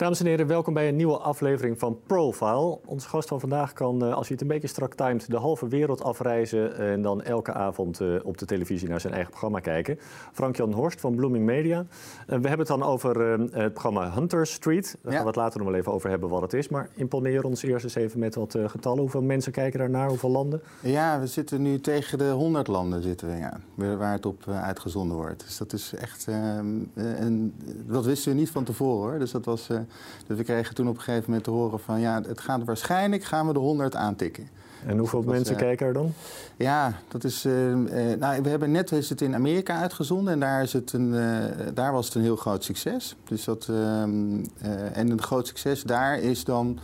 Dames en heren, welkom bij een nieuwe aflevering van Profile. Onze gast van vandaag kan, eh, als hij het een beetje strak timed, de halve wereld afreizen en dan elke avond eh, op de televisie naar zijn eigen programma kijken. Frank-Jan Horst van Blooming Media. Eh, we hebben het dan over het programma Hunter Street. Daar gaan we het later nog wel even over hebben wat het is. Maar imponeer ons eerst eens even met wat getallen. Hoeveel mensen kijken daarnaar? Hoeveel landen? Ja, we zitten nu tegen de 100 landen zitten we, ja, waar het op uitgezonden wordt. Dus dat is echt... en dat wisten we niet van tevoren hoor. Dus dat was... Dus we kregen toen op een gegeven moment te horen van ja, het gaat waarschijnlijk gaan we de 100 aantikken. En hoeveel mensen uh, kijken er dan? Ja, dat is. Uh, nou, we hebben net is het in Amerika uitgezonden en daar, is het een, daar was het een heel groot succes. Dus dat, ehm, en een groot succes daar is dan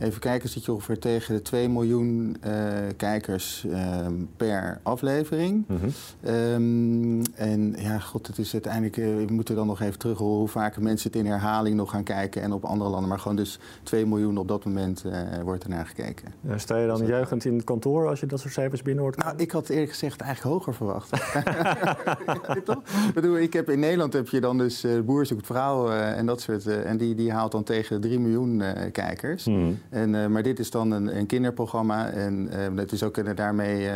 Even kijken, zit je ongeveer tegen de 2 miljoen uh, kijkers ehm, per aflevering. Mm -hmm. en ja, god, het is uiteindelijk, uh, we moeten dan nog even terug horen hoe vaak mensen het in herhaling nog gaan kijken en op andere landen. Maar gewoon dus 2 miljoen op dat moment uh, wordt ernaar gekeken. Ja, sta je dan dus juichend in het kantoor als je dat soort cijfers binnen hoort? Nou, ik had eerlijk gezegd eigenlijk hoger verwacht. ik, bedoel, ik heb, in Nederland heb je dan dus Boer zoekt vrouw en dat soort. en die, die haalt dan tegen 3 miljoen kijkers. Mm. En, uh, maar dit is dan een, een kinderprogramma. En uh, het is ook uh, daarmee.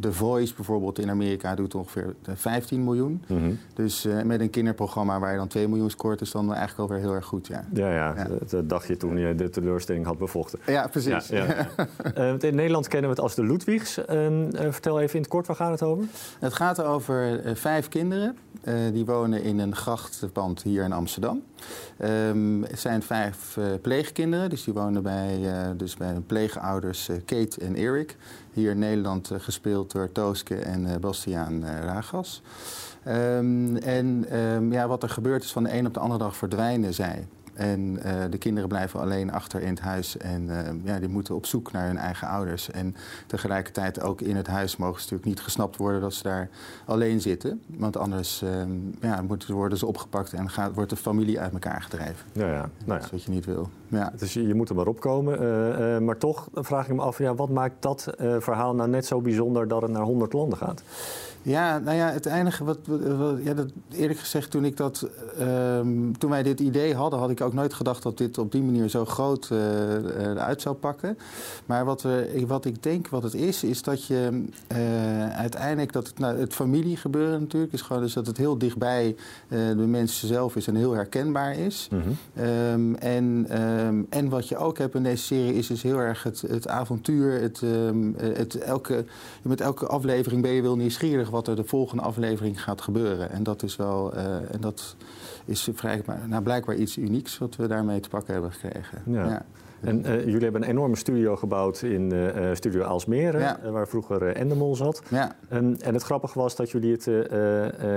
The Voice bijvoorbeeld in Amerika doet ongeveer 15 miljoen. Mm -hmm. Dus met een kinderprogramma waar je dan 2 miljoen scoort, is dan eigenlijk alweer heel erg goed. Ja, ja, ja, ja. dat dacht je toen je de teleurstelling had bevochten. Ja, precies. Ja, ja. in Nederland kennen we het als de Ludwigs. Ehm, vertel even in het kort, waar gaat het over? Het gaat over vijf kinderen. die wonen in een grachtpand hier in Amsterdam. Um, het zijn vijf pleegkinderen, dus die wonen bij uh, dus bij hun pleegouders uh, Kate en Erik. Hier in Nederland gespeeld door Tooske en Bastiaan Ragas. Um, en um, ja, wat er gebeurt is van de een op de andere dag verdwijnen zij. En uh, de kinderen blijven alleen achter in het huis. En uh, ja, die moeten op zoek naar hun eigen ouders. En tegelijkertijd ook in het huis mogen ze natuurlijk niet gesnapt worden dat ze daar alleen zitten. Want anders uh, ja, worden ze opgepakt en gaat, wordt de familie uit elkaar gedreven. Ja, ja. Nou ja. Dat is wat je niet wil. Ja. Dus je, je moet er maar opkomen. Uh, maar toch vraag ik me af, ja, wat maakt dat verhaal nou net zo bijzonder dat het naar 100 landen gaat? Ja, nou ja, het enige wat, wat ja, dat, eerlijk gezegd, toen, ik dat, um, toen wij dit idee hadden, had ik ook nooit gedacht dat dit op die manier zo groot uit zou pakken. Maar wat, we, wat ik denk wat het is, is dat je uiteindelijk, dat het, nou, het familiegebeuren natuurlijk, is gewoon dus dat het heel dichtbij de mensen zelf is en heel herkenbaar is. Mm -hmm. um, en, um, en wat je ook hebt in deze serie is, is heel erg het, het avontuur, het, het elke, met elke aflevering ben je wel nieuwsgierig wat er de volgende aflevering gaat gebeuren. En dat is wel, uh, en dat is vrij, nou, blijkbaar iets unieks wat we daarmee te pakken hebben gekregen. Ja. ja. En uh, jullie hebben een enorme studio gebouwd in uh, Studio Aalsmere, ja. waar vroeger Endemol zat. Ja. En, en het grappige was dat jullie het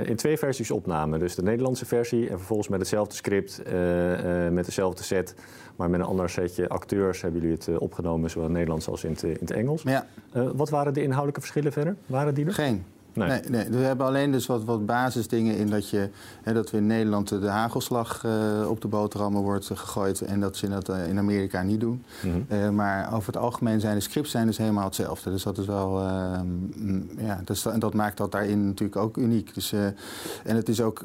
in twee versies opnamen. Dus de Nederlandse versie en vervolgens met hetzelfde script, met dezelfde set, maar met een ander setje acteurs hebben jullie het opgenomen, zowel in het Nederlands als in het, in het Engels. Ja. wat waren de inhoudelijke verschillen verder? Waren die er? Geen. Nee. nee. Nee, We hebben alleen dus wat, wat basisdingen in dat, je, hè, dat we in Nederland de hagelslag uh, op de boterhammen wordt gegooid en dat ze dat uh, in Amerika niet doen. Mm -hmm. uh, maar over het algemeen zijn de scripts zijn dus helemaal hetzelfde. Dus dat is wel, ehm, ja, dus, en dat maakt dat daarin natuurlijk ook uniek. Dus, en het is ook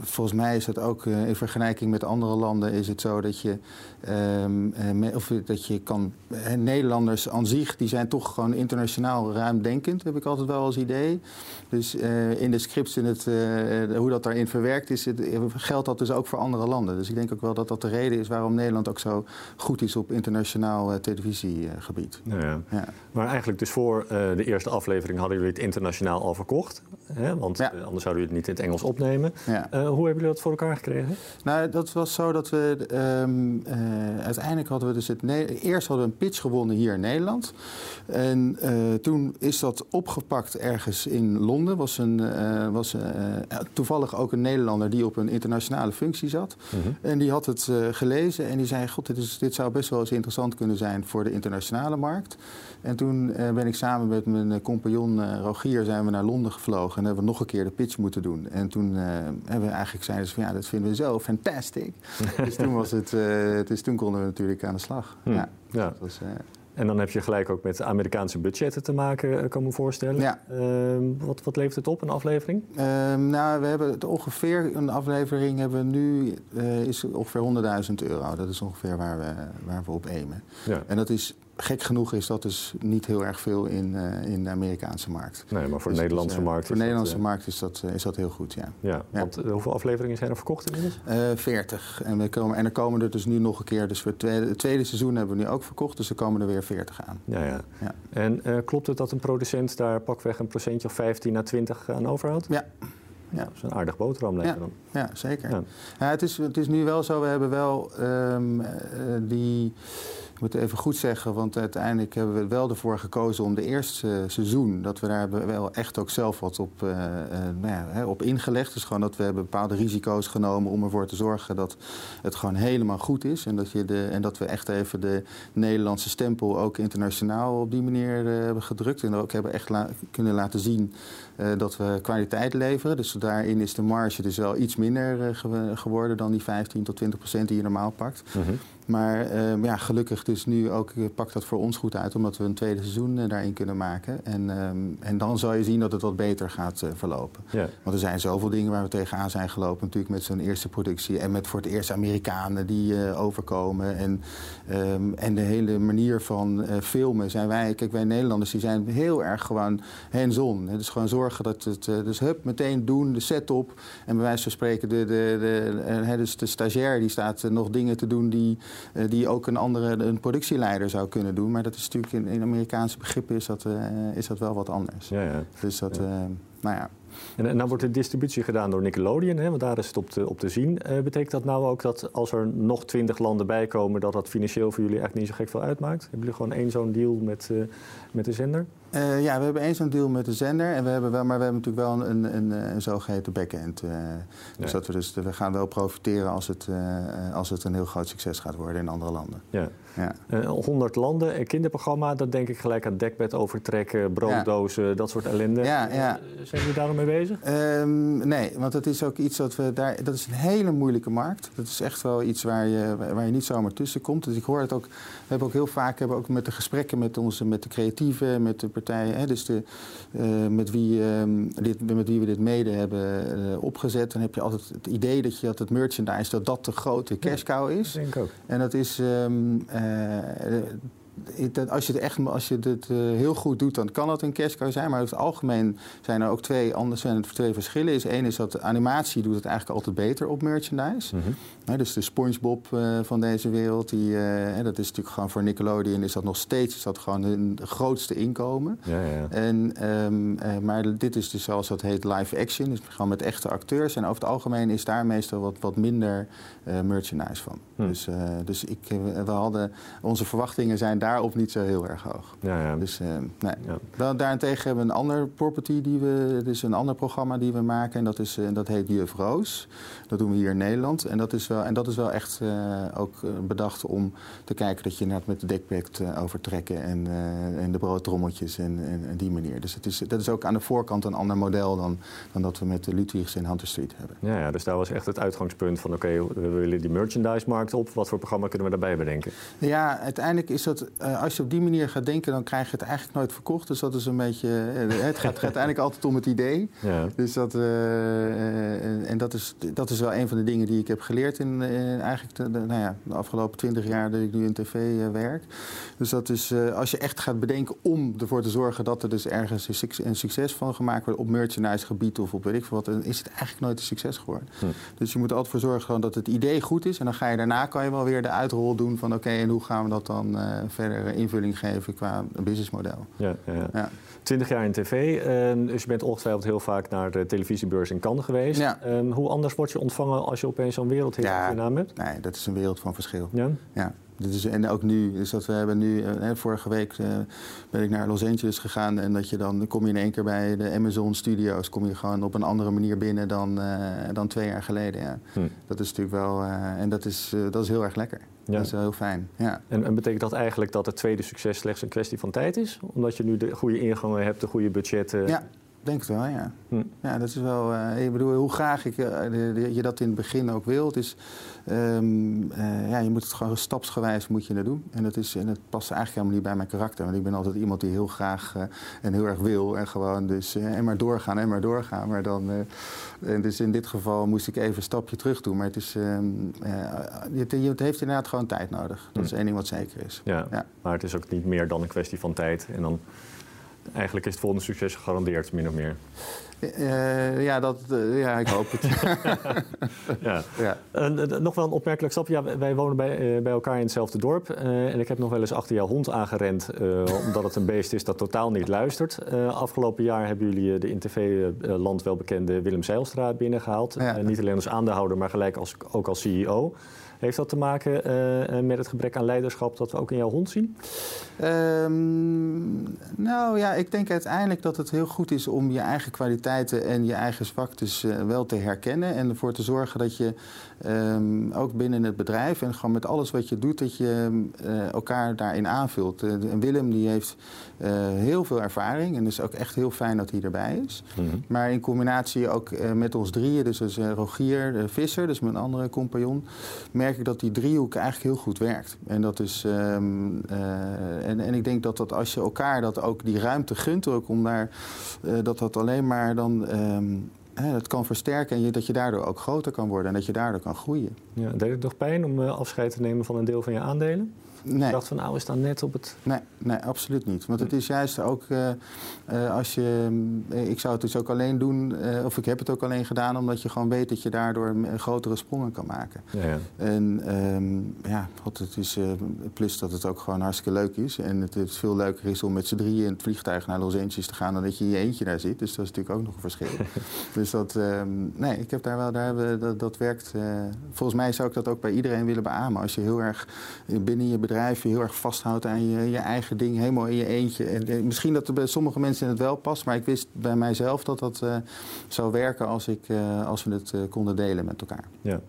volgens mij is het ook uh, in vergelijking met andere landen is het zo dat je, um, uh, of dat je kan. Nederlanders aan zich die zijn toch gewoon internationaal ruimdenkend, heb ik altijd wel als idee. Dus in de scripts in het, hoe dat daarin verwerkt is, het, geldt dat dus ook voor andere landen. Dus ik denk ook wel dat dat de reden is waarom Nederland ook zo goed is op internationaal televisiegebied. Ja, ja. ja, Maar eigenlijk dus voor de eerste aflevering hadden jullie het internationaal al verkocht. Hè? Want ja. anders zouden jullie het niet in het Engels opnemen. Ja. Uh, hoe hebben jullie dat voor elkaar gekregen? Nou, dat was zo dat we. Um, uh, uiteindelijk hadden we dus het. Eerst hadden we een pitch gewonnen hier in Nederland. En uh, toen is dat opgepakt ergens in Londen. Was, een, was toevallig ook een Nederlander die op een internationale functie zat. Mm -hmm. En die had het gelezen en die zei: God, dit, is, dit zou best wel eens interessant kunnen zijn voor de internationale markt. En toen ben ik samen met mijn compagnon Rogier zijn we naar Londen gevlogen en hebben we nog een keer de pitch moeten doen. En toen hebben we eigenlijk zeiden ze van ja, dat vinden we zo fantastisch. dus toen was het, uh, dus toen konden we natuurlijk aan de slag. Hm. Ja. ja. Was, uh, En dan heb je gelijk ook met Amerikaanse budgetten te maken, kan me voorstellen. Ja. Ehm, wat, wat levert het op, een aflevering? Ehm, nou, we hebben het ongeveer, een aflevering hebben we nu, is ongeveer 100.000 euro. Dat is ongeveer waar we, waar we op aimen. Ja. En dat is gek genoeg is dat dus niet heel erg veel in, uh, in de Amerikaanse markt. Nee, maar voor de dus Nederlandse markt. Voor de Nederlandse uh, markt is dat, uh, is dat heel goed, ja. Ja, want hoeveel afleveringen zijn er verkocht inmiddels? 40. En, we komen, en er komen er dus nu nog een keer. Dus voor het tweede, het tweede seizoen hebben we nu ook verkocht, dus er komen er weer 40 aan. Ja, ja. ja. En klopt het dat een producent daar pakweg een procentje of 15 à 20 aan overhoudt? Ja. Ja. Dat is een aardig boterham lijkt ja, dan. Ja, zeker. Ja. ja. het, is, het is nu wel zo, we hebben wel um, die ik moet even goed zeggen, want uiteindelijk hebben we wel ervoor gekozen om de eerste seizoen, dat we daar wel echt ook zelf wat op, uh, nou ja, op ingelegd. Dus gewoon dat we hebben bepaalde risico's genomen om ervoor te zorgen dat het gewoon helemaal goed is. En dat, je de, en dat we echt even de Nederlandse stempel ook internationaal op die manier uh, hebben gedrukt. En ook hebben echt kunnen laten zien dat we kwaliteit leveren. Dus daarin is de marge dus wel iets minder geworden dan die 15 tot 20 procent die je normaal pakt. -hmm. Maar uh, ja, gelukkig dus nu ook eh, pakt dat voor ons goed uit, omdat we een tweede seizoen uh, daarin kunnen maken. En, um, en dan zal je zien dat het wat beter gaat uh, verlopen. Ja. Want er zijn zoveel dingen waar we tegenaan zijn gelopen, natuurlijk met zo'n eerste productie. En met voor het eerst Amerikanen die overkomen. En, um, en de hele manier van filmen zijn wij, kijk wij Nederlanders, die zijn heel erg gewoon hands-on. Dus gewoon zorgen dat het, dus hup, meteen doen, de set op. En bij wijze van spreken, de, de, de, de, dus de stagiair die staat nog dingen te doen die die ook een andere een productieleider zou kunnen doen. Maar dat is natuurlijk in, in Amerikaanse begrippen is dat, uh, is dat wel wat anders. Ja, ja. Dus dat. Uh, nou ja. En, en dan wordt de distributie gedaan door Nickelodeon, hè, want daar is het op te, op te zien. Uh, betekent dat nou ook dat als er nog twintig landen bij komen, dat dat financieel voor jullie echt niet zo gek veel uitmaakt? Hebben jullie gewoon één zo'n deal met, uh, met de zender? Uh, ja, we hebben één zo'n deal met de zender. En we hebben wel, maar we hebben natuurlijk wel een, een, een zogeheten backend. Uh, dus, dat we, dus we gaan wel profiteren als het, uh, als het een heel groot succes gaat worden in andere landen. Ja. Ja. 100 landen, een kinderprogramma, dat denk ik gelijk aan dekbed overtrekken, brooddozen, ja. dat soort ellende. Ja, ja. Zijn jullie daar mee bezig? Um, nee, want dat is ook iets dat we daar. Dat is een hele moeilijke markt. Dat is echt wel iets waar je, waar je niet zomaar tussen komt. Dus ik hoor het ook. We hebben ook heel vaak hebben ook met de gesprekken met onze, met de creatieven, met de partijen, hè, dus de, uh, met, wie, uh, dit, met wie we dit mede hebben uh, opgezet, dan heb je altijd het idee dat je dat het merchandise dat dat de grote cash cow is. Ja, denk ik ook. En dat is. Um, als je het echt als je het uh, heel goed doet, dan kan dat een cashcow zijn. Maar over het algemeen zijn er ook twee, anders zijn er twee verschillen. Is één is dat animatie doet het eigenlijk altijd beter op merchandise. Mm -hmm. dus de SpongeBob uh, van deze wereld, die, uh, dat is natuurlijk gewoon voor Nickelodeon is dat nog steeds is dat gewoon hun grootste inkomen. Ja, ja. En, um, maar dit is dus zoals dat heet live action, dus gewoon met echte acteurs. En over het algemeen is daar meestal wat, wat minder merchandise van. Hm. Dus, dus ik, we hadden, onze verwachtingen zijn daar daarop niet zo heel erg hoog. Ja, ja. Dus, uh, nee. ja. daarentegen hebben we een ander property, die we, dus een ander programma die we maken. En dat, is, uh, dat heet Juf Roos. Dat doen we hier in Nederland. En dat is wel, en dat is wel echt uh, ook bedacht om te kijken dat je net met de dekbed overtrekken en, en de broodtrommeltjes en, en, en, die manier. Dus het is, dat is ook aan de voorkant een ander model dan, dan dat we met de Ludwigs en Hunter Street hebben. Ja, ja, dus daar was echt het uitgangspunt van oké, okay, we willen die merchandise-markt op. Wat voor programma kunnen we daarbij bedenken? Ja, uiteindelijk is dat uh, als je op die manier gaat denken, dan krijg je het eigenlijk nooit verkocht. Dus dat is een beetje. Uh, het gaat, gaat uiteindelijk altijd om het idee. Ja. Dus dat, uh, en dat is, dat is wel een van de dingen die ik heb geleerd in, eigenlijk de, de, nou ja, de afgelopen twintig jaar dat ik nu in tv werk. Dus dat is als je echt gaat bedenken om ervoor te zorgen dat er dus ergens een succes van gemaakt wordt op merchandise gebied of op weet ik veel wat, dan is het eigenlijk nooit een succes geworden. Hm. Dus je moet er altijd voor zorgen dat het idee goed is. En dan ga je daarna kan je wel weer de uitrol doen van oké, okay, en hoe gaan we dat dan verder invulling geven qua businessmodel. Ja, ja. ja. 20 jaar in tv, uh, dus je bent ongetwijfeld heel vaak naar de televisiebeurs in Cannes geweest. Uh, hoe anders word je ontvangen als je opeens zo'n wereldhit ja, naam hebt? Nee, dat is een wereld van verschil. Ja? Ja. is en ook nu, dus dat we hebben nu, uh, vorige week uh, ben ik naar Los Angeles gegaan en dat je dan, kom je in één keer bij de Amazon Studios, kom je gewoon op een andere manier binnen dan, uh, dan twee jaar geleden. Ja. Hm. Dat is natuurlijk wel, en dat is, dat is heel erg lekker. Ja. Dat is wel heel fijn. Ja. En, en, betekent dat eigenlijk dat het tweede succes slechts een kwestie van tijd is? Omdat je nu de goede ingangen hebt, de goede budgetten? Ja, denk het wel, ja. Hm. Ja, dat is wel... Uh, ik bedoel, hoe graag ik, uh, je dat in het begin ook wilt, is... Um, uh, ja, je moet het gewoon stapsgewijs moet je dat doen. En dat, is, en dat past eigenlijk helemaal niet bij mijn karakter. Want ik ben altijd iemand die heel graag en heel erg wil. En gewoon dus en maar doorgaan en maar doorgaan. Maar dan, en dus in dit geval moest ik even een stapje terug doen. Maar het, is, um, het, het, heeft inderdaad gewoon tijd nodig. Dat is hm. één ding wat zeker is. Ja, ja, maar het is ook niet meer dan een kwestie van tijd. En dan eigenlijk is het volgende succes gegarandeerd, min of meer. Uh, ja, dat, uh, ja, ik hoop het. ja. ja. Uh, nog wel een opmerkelijk stap. Ja, wij wonen bij, bij elkaar in hetzelfde dorp. en ik heb nog wel eens achter jouw hond aangerend... omdat het een beest is dat totaal niet luistert. afgelopen jaar hebben jullie de in tv-land welbekende Willem Zeilstra binnengehaald. niet alleen als aandeelhouder, maar gelijk als, ook als CEO. Heeft dat te maken uh, met het gebrek aan leiderschap dat we ook in jouw hond zien? Um, nou ja, ik denk uiteindelijk dat het heel goed is om je eigen kwaliteiten en je eigen zwaktes uh, wel te herkennen. En ervoor te zorgen dat je um, ook binnen het bedrijf en gewoon met alles wat je doet, dat je uh, elkaar daarin aanvult. en Willem die heeft heel veel ervaring en het is ook echt heel fijn dat hij erbij is. Mm -hmm. Maar in combinatie ook met ons drieën, dus als, Rogier de Visser, dus mijn andere compagnon, merk ik dat die driehoek eigenlijk heel goed werkt. En, dat is, um, uh, en, en ik denk dat, dat als je elkaar dat ook die ruimte gunt, ook om daar, dat dat alleen maar dan um, het kan versterken en je, dat je daardoor ook groter kan worden en dat je daardoor kan groeien. Ja, deed het nog pijn om uh, afscheid te nemen van een deel van je aandelen? Nee. Ik dacht van nou is dan net op het... Nee, nee absoluut niet. Want het is juist ook uh, uh, als je... Uh, ik zou het dus ook alleen doen, of ik heb het ook alleen gedaan... omdat je gewoon weet dat je daardoor grotere sprongen kan maken. Ja, ja. En um, ja, God, het is plus dat het ook gewoon hartstikke leuk is. En het, het veel leuker is om met z'n drieën in het vliegtuig naar Los Angeles te gaan... dan dat je in je eentje daar zit. Dus dat is natuurlijk ook nog een verschil. dus dat... Um, nee, ik heb daar wel... Daar hebben, dat, dat werkt... volgens mij zou ik dat ook bij iedereen willen beamen. Als je heel erg binnen je bedrijf heel erg vasthoudt aan je, je eigen ding, helemaal in je eentje. En, eh, misschien dat er bij sommige mensen het wel past, maar ik wist bij mijzelf dat dat uh, zou werken als, ik, uh, als we het konden delen met elkaar. Ja.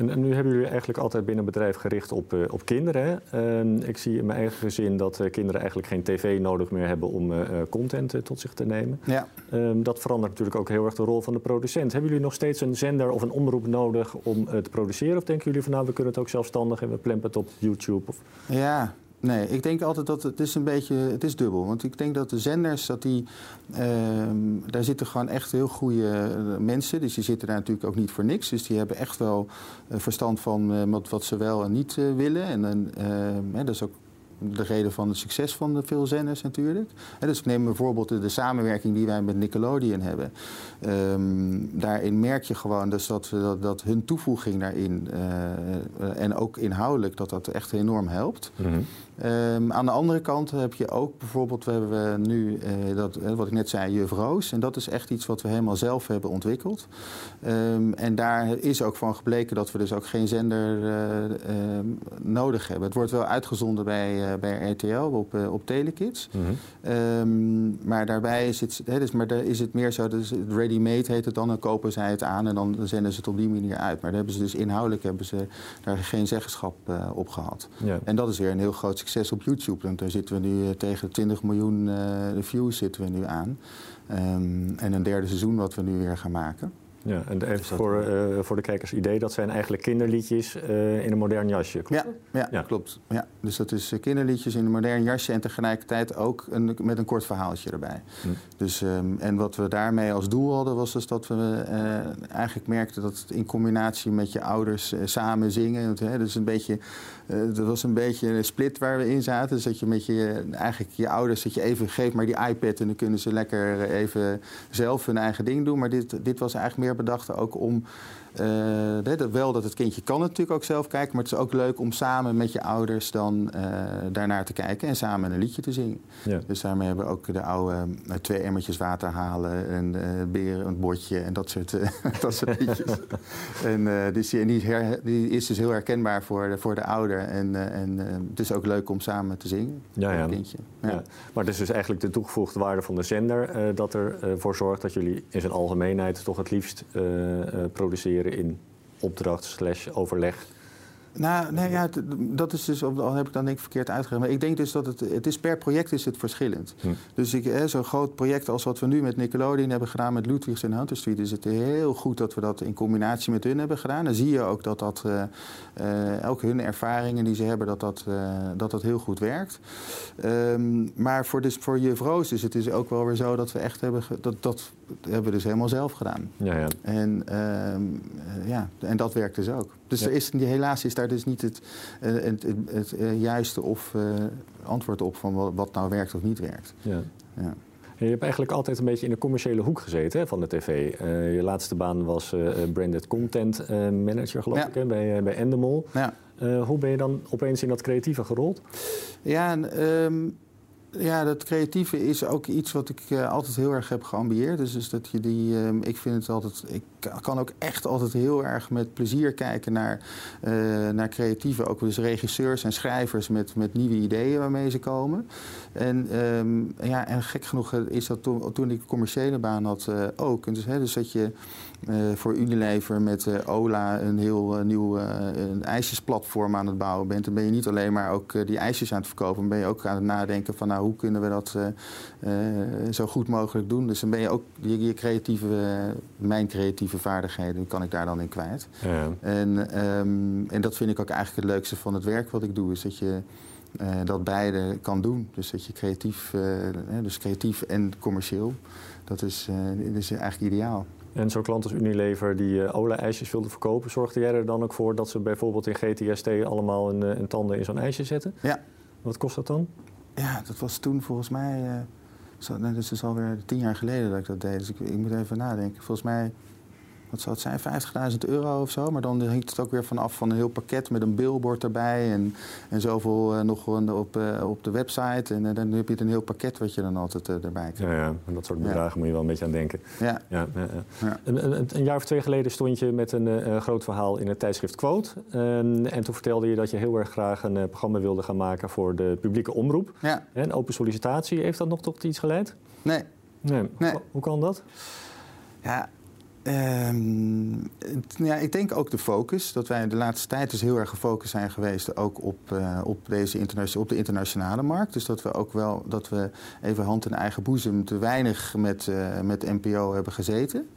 En, en, nu hebben jullie eigenlijk altijd binnen een bedrijf gericht op, op kinderen. ik zie in mijn eigen gezin dat kinderen eigenlijk geen tv nodig meer hebben om content tot zich te nemen. Ja. Ehm, dat verandert natuurlijk ook heel erg de rol van de producent. Hebben jullie nog steeds een zender of een omroep nodig om te produceren? Of denken jullie van nou, we kunnen het ook zelfstandig en we plempen het op YouTube? Of... Ja, nee, ik denk altijd dat het is een beetje, het is dubbel. Want ik denk dat de zenders, dat die, uh, daar zitten gewoon echt heel goede eh, mensen. Dus die zitten daar natuurlijk ook niet voor niks. Dus die hebben echt wel uh, verstand van uh, wat, wat, ze wel en niet willen. En dat is ook de reden van het succes van de veel zenders natuurlijk. Dus ik neem bijvoorbeeld de, de, samenwerking die wij met Nickelodeon hebben. Um, daarin merk je gewoon dus dat, dat, hun toevoeging daarin en ook inhoudelijk dat dat echt enorm helpt. -hmm. Um, aan de andere kant heb je ook bijvoorbeeld, we hebben nu uh, dat, wat ik net zei, Juf Roos. En dat is echt iets wat we helemaal zelf hebben ontwikkeld. Um, en daar is ook van gebleken dat we dus ook geen zender uh, uh, nodig hebben. Het wordt wel uitgezonden bij, bij RTL op, op Telekids. Mm -hmm. um, maar daarbij is het, hè, dus, maar daar is het meer zo, dus ready-made heet het dan. Dan kopen zij het aan en dan zenden ze het op die manier uit. Maar daar hebben ze dus inhoudelijk hebben ze daar geen zeggenschap op gehad. Ja. En dat is weer een heel groot succes op YouTube. Want daar zitten we nu eh, tegen 20 miljoen uh, views zitten we nu aan. Um, en een derde seizoen wat we nu weer gaan maken. Ja, en even voor, uh, voor de kijkers idee, dat zijn eigenlijk kinderliedjes uh, in een modern jasje, klopt ja, ja, ja, klopt. Ja. Dus dat is uh, kinderliedjes in een modern jasje en tegelijkertijd ook een, met een kort verhaaltje erbij. Hm. Dus, um, en wat we daarmee als doel hadden, was dus dat we eigenlijk merkten dat het in combinatie met je ouders samen zingen, hè, dus een beetje, dat was een beetje een split waar we in zaten. Dus dat je met je, eigenlijk je ouders, dat je even geeft maar die iPad en dan kunnen ze lekker even zelf hun eigen ding doen. Maar dit, dit was eigenlijk meer bedachten ook om uh, wel dat het kindje kan natuurlijk ook zelf kijken, maar het is ook leuk om samen met je ouders dan uh, daarnaar te kijken en samen een liedje te zingen. Ja. Dus daarmee hebben we ook de oude uh, twee emmertjes water halen en beren, een bordje en dat soort, dat soort liedjes. en dus die, die, her, die, is dus heel herkenbaar voor de, voor de ouder en, en het is ook leuk om samen te zingen. Ja, ja. Kindje. Ja. ja. Maar het is dus eigenlijk de toegevoegde waarde van de zender dat ervoor zorgt dat jullie in zijn algemeenheid toch het liefst produceren in opdracht slash overleg Nou, nee, ja, dat is dus, al heb ik dan denk ik verkeerd uitgelegd. Maar ik denk dus dat het, het is per project is het verschillend. Hm. Dus zo'n groot project als wat we nu met Nickelodeon hebben gedaan met Ludwigs en Hunter Street, is het heel goed dat we dat in combinatie met hun hebben gedaan. Dan zie je ook dat dat, uh, uh, ook hun ervaringen die ze hebben, dat dat, uh, dat, dat heel goed werkt. Um, maar voor, dus, voor Juf Roos is het dus ook wel weer zo dat we echt hebben, dat, dat hebben we dus helemaal zelf gedaan. Ja, ja. En, um, ja, en dat werkt dus ook. Dus er is, helaas is daar dus niet het, uh, het, het, het uh, juiste of uh, antwoord op van wat, wat, nou werkt of niet werkt. Ja. ja. Je hebt eigenlijk altijd een beetje in de commerciële hoek gezeten hè, van de tv. je laatste baan was branded content manager, geloof ja. ik, hè, bij, bij Endemol. Ja. hoe ben je dan opeens in dat creatieve gerold? Ja, um, ja, dat creatieve is ook iets wat ik uh, altijd heel erg heb geambieerd. Dus, dus dat je die, uh, ik vind het altijd, ik kan ook echt altijd heel erg met plezier kijken naar, uh, naar creatieven. Ook dus regisseurs en schrijvers met, met nieuwe ideeën waarmee ze komen. En, um, ja, en gek genoeg is dat toen, toen ik commerciële baan had ook. En dus, hè, dus dat je uh, voor Unilever met Ola een heel nieuw een ijsjesplatform aan het bouwen bent, dan ben je niet alleen maar ook die ijsjes aan het verkopen, maar ben je ook aan het nadenken van nou, hoe kunnen we dat zo goed mogelijk doen. Dus dan ben je ook je, je creatieve, mijn creatieve vaardigheden, kan ik daar dan in kwijt. Ja. En, um, en dat vind ik ook eigenlijk het leukste van het werk wat ik doe, is dat je dat beide kan doen. Dus dat je creatief, dus creatief en commercieel, dat is, dat is eigenlijk ideaal. En zo'n klant als Unilever die uh, Ola-ijsjes wilde verkopen, zorgde jij er dan ook voor dat ze bijvoorbeeld in GTST allemaal een, een tanden in zo'n ijsje zetten? Ja. Wat kost dat dan? Ja, dat was toen volgens mij, uh, zo, nee, dat is alweer tien jaar geleden dat ik dat deed. Dus ik, ik moet even nadenken. Volgens mij wat zou het zijn, 50.000 euro of zo. Maar dan hangt het ook weer vanaf van een heel pakket met een billboard erbij. En, en zoveel uh, nog op, uh, op de website. En uh, dan heb je een heel pakket wat je dan altijd erbij krijgt. Ja, ja, en dat soort bedragen moet je wel een beetje aan denken. Ja. ja, ja een, een, een, jaar of twee geleden stond je met een groot verhaal in het tijdschrift Quote. Ehm, en toen vertelde je dat je heel erg graag een programma wilde gaan maken voor de publieke omroep. Ja. En open sollicitatie. Heeft dat nog tot iets geleid? Nee. nee. nee. Hoe kan dat? Ja, Um, ja, ik denk ook de focus. Dat wij de laatste tijd dus heel erg gefocust zijn geweest ook op, uh, op, deze op de internationale markt. Dus dat we ook wel dat we even hand in eigen boezem te weinig met, uh, met NPO hebben gezeten.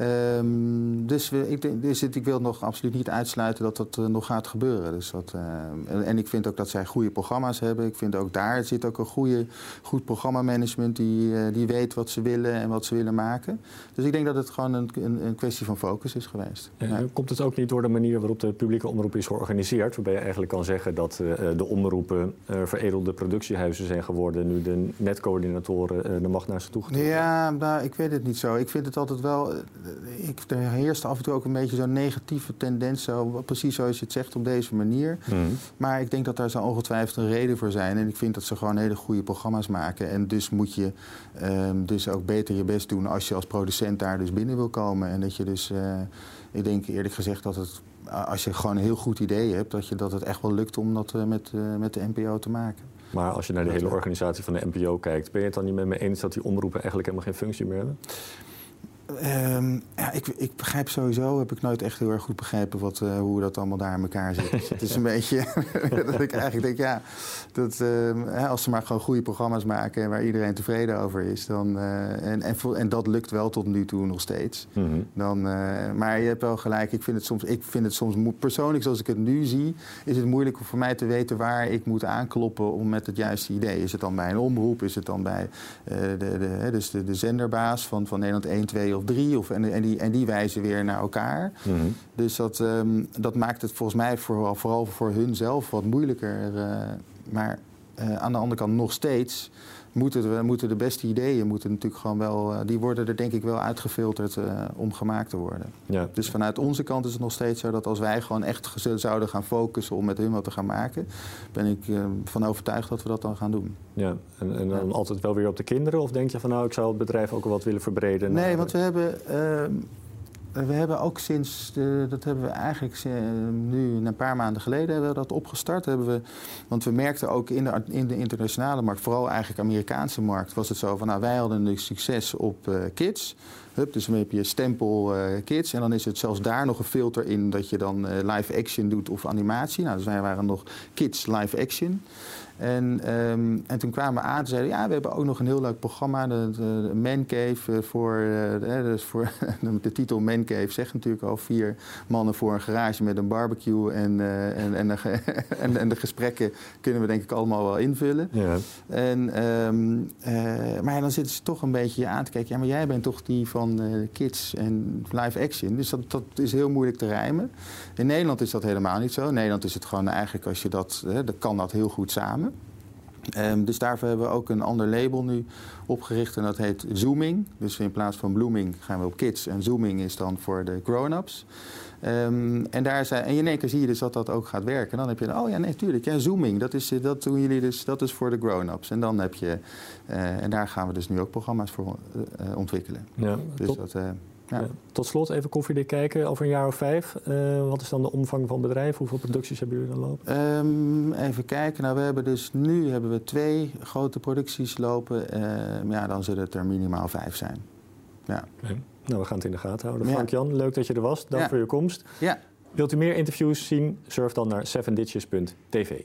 Um, dus, we, ik, dus ik wil nog absoluut niet uitsluiten dat dat uh, nog gaat gebeuren. Dus dat, uh, en ik vind ook dat zij goede programma's hebben. Ik vind ook daar zit ook een goede, goed programmamanagement die, uh, die weet wat ze willen en wat ze willen maken. Dus ik denk dat het gewoon een, een, een kwestie van focus is geweest. Ja. Komt het ook niet door de manier waarop de publieke omroep is georganiseerd? Waarbij je eigenlijk kan zeggen dat de omroepen veredelde productiehuizen zijn geworden. Nu de netcoördinatoren de macht naar ze toe getrokken. Ja, nou, ik weet het niet zo. Ik vind het altijd wel ik, er heerst af en toe ook een beetje zo'n negatieve tendens, zo, precies zoals je het zegt, op deze manier. Mhm. Maar ik denk dat daar zou ongetwijfeld een reden voor zijn. En ik vind dat ze gewoon hele goede programma's maken. En dus moet je um, dus ook beter je best doen als je als producent daar dus binnen wil komen. En dat je dus, uh, ik denk eerlijk gezegd dat het, als je gewoon een heel goed idee hebt, dat, je, dat het echt wel lukt om dat uh, met, uh, met de NPO te maken. Maar als je naar de hele organisatie van de NPO kijkt, ben je het dan niet met me eens dat die omroepen eigenlijk helemaal geen functie meer hebben? Um, ja, ik, ik, begrijp sowieso, heb ik nooit echt heel erg goed begrepen wat, uh, hoe dat allemaal daar in elkaar zit. Dus het is een beetje dat ik eigenlijk denk, ja, dat, uh, als ze maar gewoon goede programma's maken waar iedereen tevreden over is, dan, uh, en, en, en, dat lukt wel tot nu toe nog steeds. Mm -hmm. dan, maar je hebt wel gelijk, ik vind het soms, ik vind het soms persoonlijk zoals ik het nu zie, is het moeilijk voor mij te weten waar ik moet aankloppen om met het juiste idee. Is het dan bij een omroep, is het dan bij de, de, dus de, de zenderbaas van, van Nederland 1, 2 of drie. Of, en, en, die, en die wijzen weer naar elkaar. Mm -hmm. Dus dat, um, dat maakt het volgens mij vooral, vooral voor hun zelf wat moeilijker. Uh, maar uh, aan de andere kant nog steeds moeten, we, moeten de beste ideeën moeten natuurlijk gewoon wel, uh, die worden er denk ik wel uitgefilterd uh, om gemaakt te worden. Ja. Dus vanuit onze kant is het nog steeds zo dat als wij gewoon echt zouden gaan focussen om met hun wat te gaan maken, ben ik uh, van overtuigd dat we dat dan gaan doen. Ja, en, en dan ja. altijd wel weer op de kinderen? Of denk je van nou, ik zou het bedrijf ook wel wat willen verbreden? Nee, want we hebben ehm, we hebben ook sinds, de, dat hebben we eigenlijk eh, nu een paar maanden geleden hebben we dat opgestart. Hebben we, want we merkten ook in de, in de internationale markt, vooral eigenlijk Amerikaanse markt, was het zo van nou wij hadden een succes op kids. Hup, dus dan heb je stempel kids. En dan is het zelfs daar nog een filter in dat je dan live action doet of animatie. Nou, dus wij waren nog kids live action. En, ehm, en toen kwamen we aan en zeiden ja, we hebben ook nog een heel leuk programma, de, de, de Man Cave. Eh, voor, uh, dus voor de titel Man Cave zegt natuurlijk al vier mannen voor een garage met een barbecue. En, uh, en, en, de, en, en, de gesprekken kunnen we denk ik allemaal wel invullen. Ja. En, um, maar dan zitten ze toch een beetje aan te kijken. Ja, maar jij bent toch die van kids en live action. Dus dat, dat is heel moeilijk te rijmen. In Nederland is dat helemaal niet zo. In Nederland is het gewoon eigenlijk als je dat, dan kan dat heel goed samen. Um, dus daarvoor hebben we ook een ander label nu opgericht en dat heet Zooming. Dus in plaats van blooming gaan we op kids en Zooming is dan voor de grown-ups. Um, en, daar zijn, en in één keer zie je dus dat dat ook gaat werken. En dan heb je, oh ja, nee, tuurlijk, ja, Zooming, dat, is, dat doen jullie dus, dat is voor de grown-ups. En dan heb je, uh, en daar gaan we dus nu ook programma's voor uh, ontwikkelen. Ja, dus dat, uh, ja. Tot slot even koffiedik kijken over een jaar of vijf. Uh, wat is dan de omvang van het bedrijf? Hoeveel producties hebben jullie dan lopen? Um, even kijken. Nou, we hebben dus nu hebben we twee grote producties lopen. Uh, ja, dan zullen het er minimaal vijf zijn. Ja. Okay. Nou, we gaan het in de gaten houden. Frank-Jan, leuk dat je er was. Dank voor je komst. Ja. Wilt u meer interviews zien? Surf dan naar 7ditches.tv.